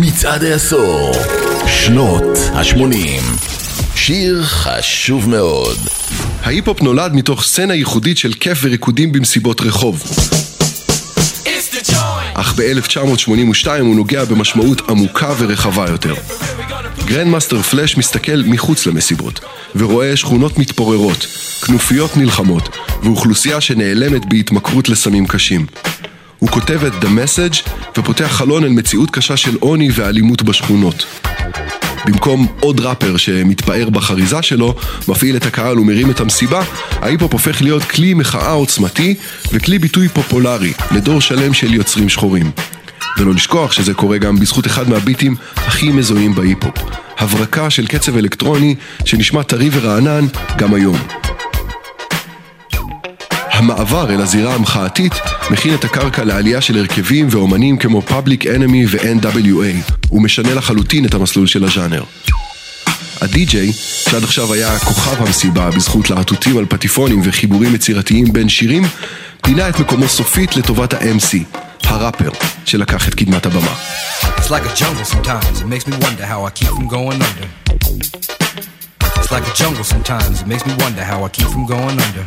מצעד העשור, שנות ה-80. שיר חשוב מאוד. ההיפ-הופ נולד מתוך סצנה ייחודית של כיף וריקודים במסיבות רחוב. אך ב-1982 הוא נוגע במשמעות עמוקה ורחבה יותר. גרנדמאסטר פלאש מסתכל מחוץ למסיבות, ורואה שכונות מתפוררות, כנופיות נלחמות, ואוכלוסייה שנעלמת בהתמכרות לסמים קשים. הוא כותב את The Message ופותח חלון אל מציאות קשה של עוני ואלימות בשכונות. במקום עוד ראפר שמתפאר בחריזה שלו, מפעיל את הקהל ומרים את המסיבה, ההיפ-הופ הופך להיות כלי מחאה עוצמתי וכלי ביטוי פופולרי לדור שלם של יוצרים שחורים. ולא לשכוח שזה קורה גם בזכות אחד מהביטים הכי מזוהים בהיפ-הופ. הברקה של קצב אלקטרוני שנשמע טרי ורענן גם היום. המעבר אל הזירה המחאתית מכין את הקרקע לעלייה של הרכבים ואומנים כמו Public Enemy ו-NWA. הוא משנה לחלוטין את המסלול של הז'אנר. הדי-ג'יי, שעד עכשיו היה כוכב המסיבה בזכות להטוטים על פטיפונים וחיבורים יצירתיים בין שירים, פינה את מקומו סופית לטובת ה-MC, הראפר, שלקח את קדמת הבמה. It's like a jungle sometimes, it makes me wonder how I keep from going under.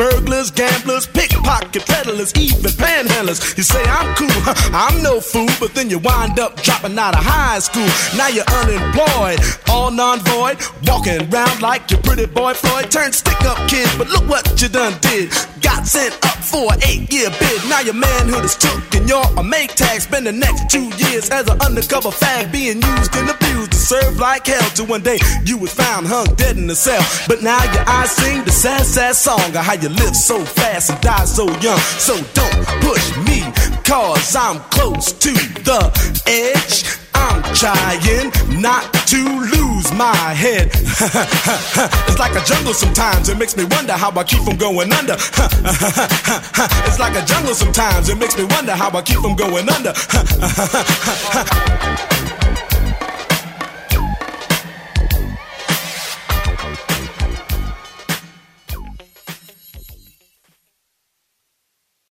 burglars gamblers, pickpocket peddlers, even panhandlers. You say I'm cool, I'm no fool, but then you wind up dropping out of high school. Now you're unemployed, all non-void, walking around like your pretty boy Floyd. Turned stick-up kid, but look what you done did. Got sent up for an eight-year bid. Now your manhood is took and you're a Maytag. Spend the next two years as an undercover fag, being used and abused to serve like hell. Till one day you was found hung dead in a cell. But now your eyes sing the sad, sad song of how you live so fast and die so young. So don't push me, cause I'm close to the edge. I'm trying not to lose my head. it's like a jungle sometimes, it makes me wonder how I keep from going under. it's like a jungle sometimes, it makes me wonder how I keep from going under.